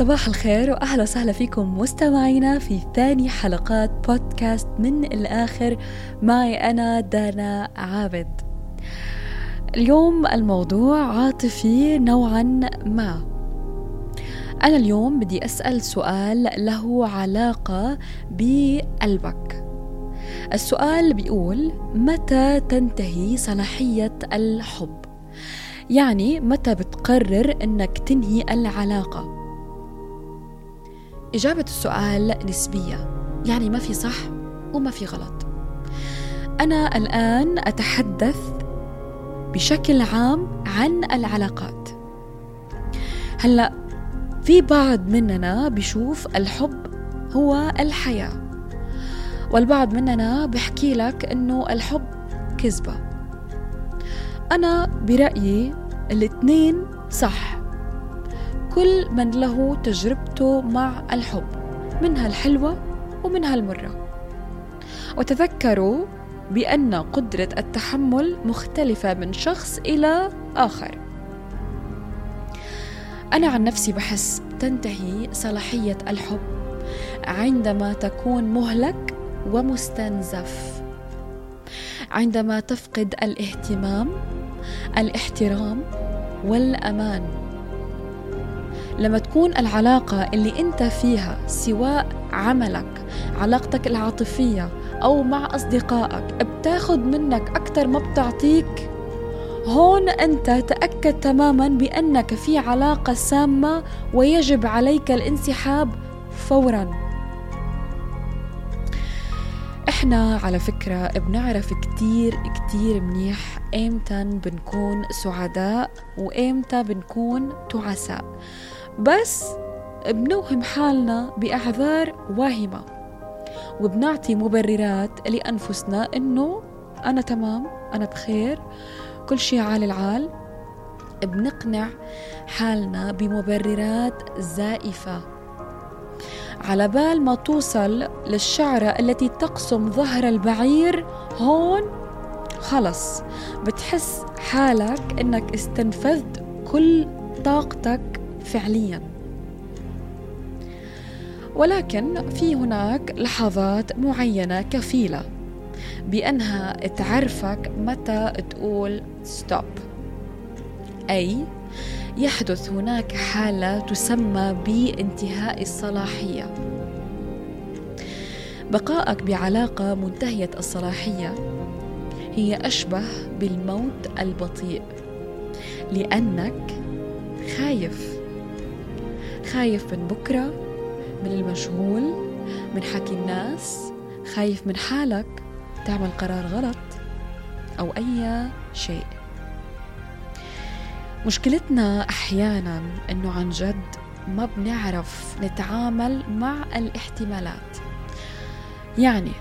صباح الخير وأهلا وسهلا فيكم مستمعينا في ثاني حلقات بودكاست من الآخر معي أنا دانا عابد. اليوم الموضوع عاطفي نوعا ما. أنا اليوم بدي أسأل سؤال له علاقة بقلبك. السؤال بيقول متى تنتهي صلاحية الحب؟ يعني متى بتقرر إنك تنهي العلاقة إجابة السؤال نسبية يعني ما في صح وما في غلط. أنا الآن أتحدث بشكل عام عن العلاقات. هلأ في بعض مننا بيشوف الحب هو الحياة والبعض مننا بحكي لك إنه الحب كذبة. أنا برأيي الاثنين صح. كل من له تجربته مع الحب منها الحلوة ومنها المرة. وتذكروا بأن قدرة التحمل مختلفة من شخص إلى آخر. أنا عن نفسي بحس تنتهي صلاحية الحب عندما تكون مهلك ومستنزف عندما تفقد الاهتمام الاحترام والأمان. لما تكون العلاقة اللي أنت فيها سواء عملك علاقتك العاطفية أو مع أصدقائك بتاخد منك أكتر ما بتعطيك هون أنت تأكد تماما بأنك في علاقة سامة ويجب عليك الانسحاب فورا. إحنا على فكرة بنعرف كتير كتير منيح ايمتى بنكون سعداء وايمتى بنكون تعساء. بس بنوهم حالنا بأعذار واهمة وبنعطي مبررات لأنفسنا إنه أنا تمام أنا بخير كل شيء عال العال. بنقنع حالنا بمبررات زائفة. على بال ما توصل للشعرة التي تقسم ظهر البعير هون خلص. بتحس حالك إنك استنفذت كل طاقتك فعليا. ولكن في هناك لحظات معينة كفيلة بأنها تعرفك متى تقول ستوب أي يحدث هناك حالة تسمى بانتهاء الصلاحية. بقائك بعلاقة منتهية الصلاحية هي أشبه بالموت البطيء لأنك خايف. خايف من بكرة من المشغول من حكي الناس خايف من حالك تعمل قرار غلط أو أي شيء. مشكلتنا أحيانا أنه عن جد ما بنعرف نتعامل مع الاحتمالات. يعني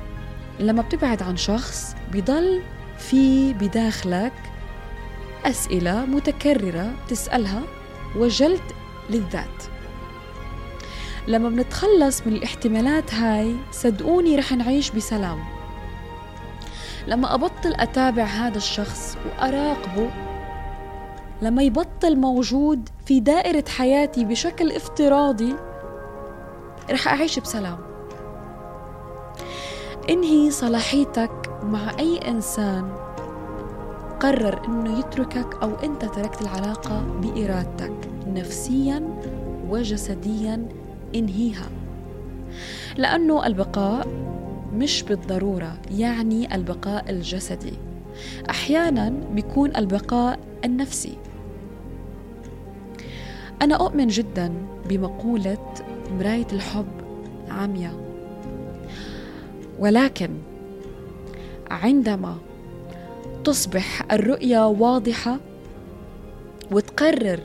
لما بتبعد عن شخص بضل في بداخلك أسئلة متكررة تسألها وجلد للذات. لما بنتخلص من الاحتمالات هاي صدقوني رح نعيش بسلام. لما أبطل أتابع هذا الشخص وأراقبه لما يبطل موجود في دائرة حياتي بشكل افتراضي رح أعيش بسلام. انهي صلاحيتك مع أي إنسان قرر إنه يتركك أو أنت تركت العلاقة بإرادتك نفسيا وجسديا انهيها. لأنه البقاء مش بالضرورة يعني البقاء الجسدي. أحيانا بيكون البقاء النفسي. أنا أؤمن جدا بمقولة مراية الحب عمياء ولكن عندما تصبح الرؤية واضحة وتقرر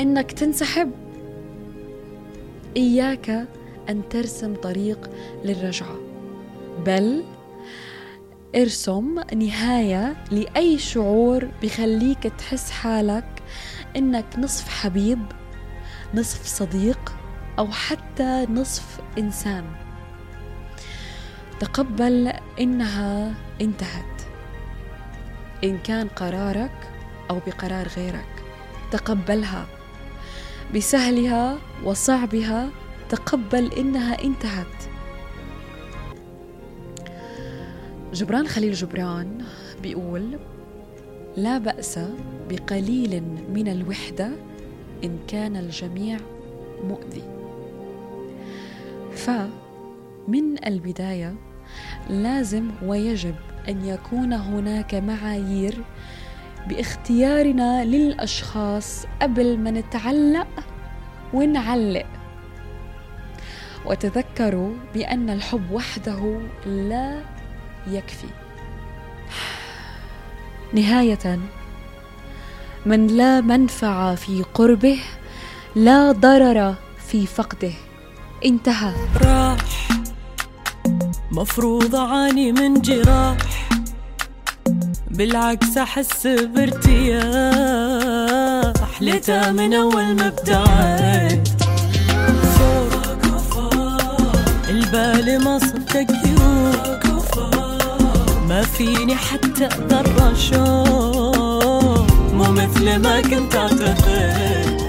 إنك تنسحب إياك أن ترسم طريق للرجعة. بل ارسم نهاية لأي شعور بخليك تحس حالك إنك نصف حبيب نصف صديق أو حتى نصف إنسان. تقبل إنها انتهت إن كان قرارك أو بقرار غيرك. تقبلها. بسهلها وصعبها تقبل إنها انتهت. جبران خليل جبران بيقول لا بأس بقليل من الوحدة إن كان الجميع مؤذي. فمن البداية لازم ويجب أن يكون هناك معايير باختيارنا للأشخاص قبل ما نتعلق ونعلق. وتذكروا بأن الحب وحده لا يكفي. نهاية. من لا منفعه في قربه لا ضرر في فقده. انتهى. راح مفروض أعاني من جراح. بالعكس أحس بارتياح. لتا من أول ما ابتعدت البال ما صدق ما فيني حتى أقدر أشوف. مو مثل ما كنت أعتقد.